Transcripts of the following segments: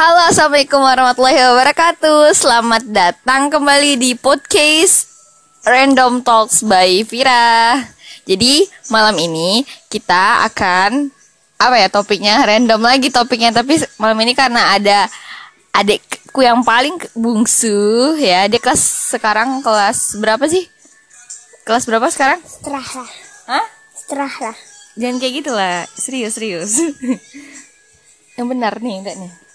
Halo, assalamualaikum warahmatullahi wabarakatuh. Selamat datang kembali di podcast Random Talks by Vira. Jadi malam ini kita akan apa ya topiknya random lagi topiknya tapi malam ini karena ada adikku yang paling bungsu ya dia kelas sekarang kelas berapa sih kelas berapa sekarang Setelah lah, Hah? setelah lah. Jangan kayak gitu lah, serius serius. yang benar nih, enggak nih.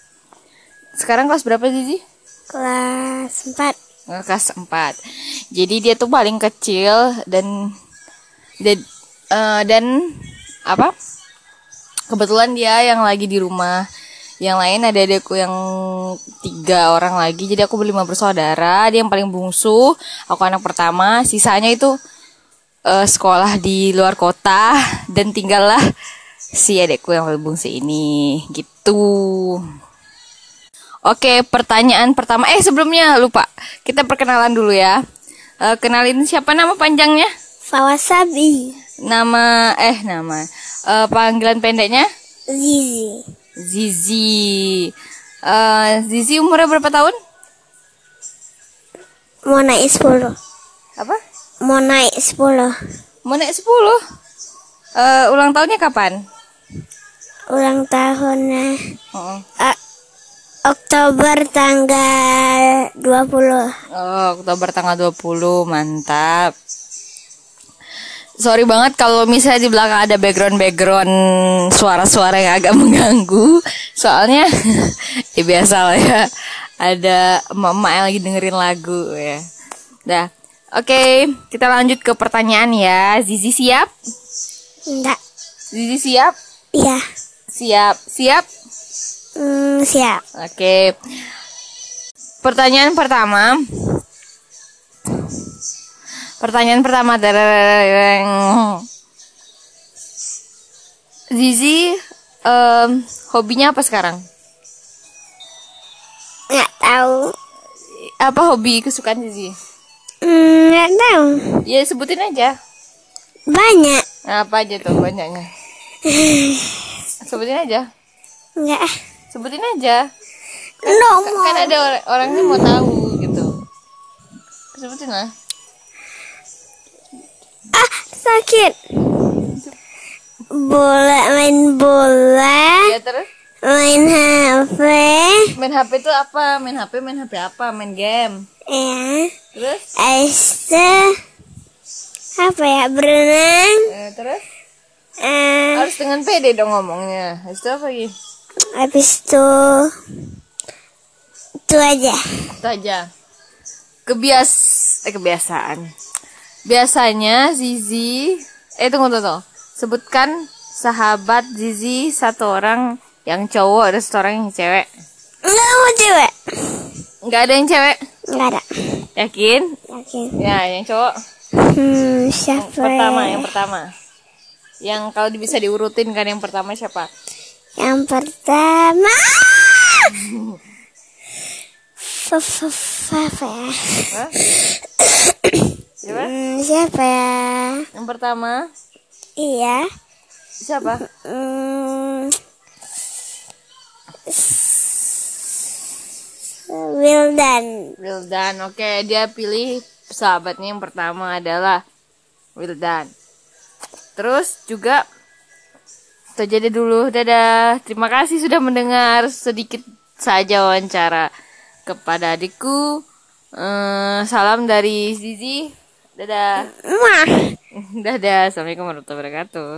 Sekarang kelas berapa Zizi? Kelas 4. Eh, Kelas 4. Jadi dia tuh paling kecil dan dan eh, dan apa? Kebetulan dia yang lagi di rumah. Yang lain ada adekku yang tiga orang lagi. Jadi aku berlima bersaudara. Dia yang paling bungsu. Aku anak pertama. Sisanya itu eh, sekolah di luar kota dan tinggallah si adekku yang paling bungsu ini gitu. Oke, pertanyaan pertama. Eh, sebelumnya lupa. Kita perkenalan dulu ya. Eh, kenalin siapa nama panjangnya? Fawasabi. Nama eh nama. Eh, panggilan pendeknya Zizi. Zizi. Eh, Zizi umurnya berapa tahun? Mau naik 10. Apa? Mau naik 10. Mau naik 10. Eh, ulang tahunnya kapan? Ulang tahunnya Oh. eh, Oktober tanggal 20. Oh, Oktober tanggal 20, mantap. Sorry banget kalau misalnya di belakang ada background-background suara-suara yang agak mengganggu. Soalnya ya biasa lah ya. Ada emak-emak yang lagi dengerin lagu ya. Dah. Oke, kita lanjut ke pertanyaan ya. Zizi siap? Enggak. Zizi siap? Iya. Siap. Siap? Hmm, siap. Oke. Pertanyaan pertama. Pertanyaan pertama Dereng. Zizi em, hobinya apa sekarang? Enggak tahu. Apa hobi kesukaan Zizi? Hmm, Enggak tahu. Ya sebutin aja. Banyak. Nah, apa aja tuh banyaknya? Sebutin aja. Enggak. Sebutin aja. No Kan, more. kan ada orang orangnya mau tahu gitu. Sebutin lah. Ah, sakit. Bola main bola, Ya terus main HP, main HP itu apa? Main HP, main HP apa? Main game. ya. Terus Este apa ya berenang Eh, terus eh, harus dengan pede dong ngomongnya. Itu apa lagi? Habis itu itu aja Itu aja. Kebias eh kebiasaan. Biasanya Zizi eh tunggu tunggu. tunggu. Sebutkan sahabat Zizi satu orang yang cowok dan satu orang yang cewek. nggak mau cewek Nggak ada yang cewek. nggak ada Yakin? yakin Ya, yang cowok. hmm, siapa Pertama, ya? yang pertama. Yang kalau bisa diurutin kan yang pertama siapa? Yang pertama ya? Siapa? Hmm, siapa ya Yang pertama iya siapa? Hmm. Wildan. Wildan. Oke, dia pilih sahabatnya yang pertama adalah Wildan. Terus juga itu jadi dulu. Dadah. Terima kasih sudah mendengar sedikit saja wawancara kepada adikku. Eh, salam dari Zizi. Dadah. Dadah. Assalamualaikum warahmatullahi wabarakatuh.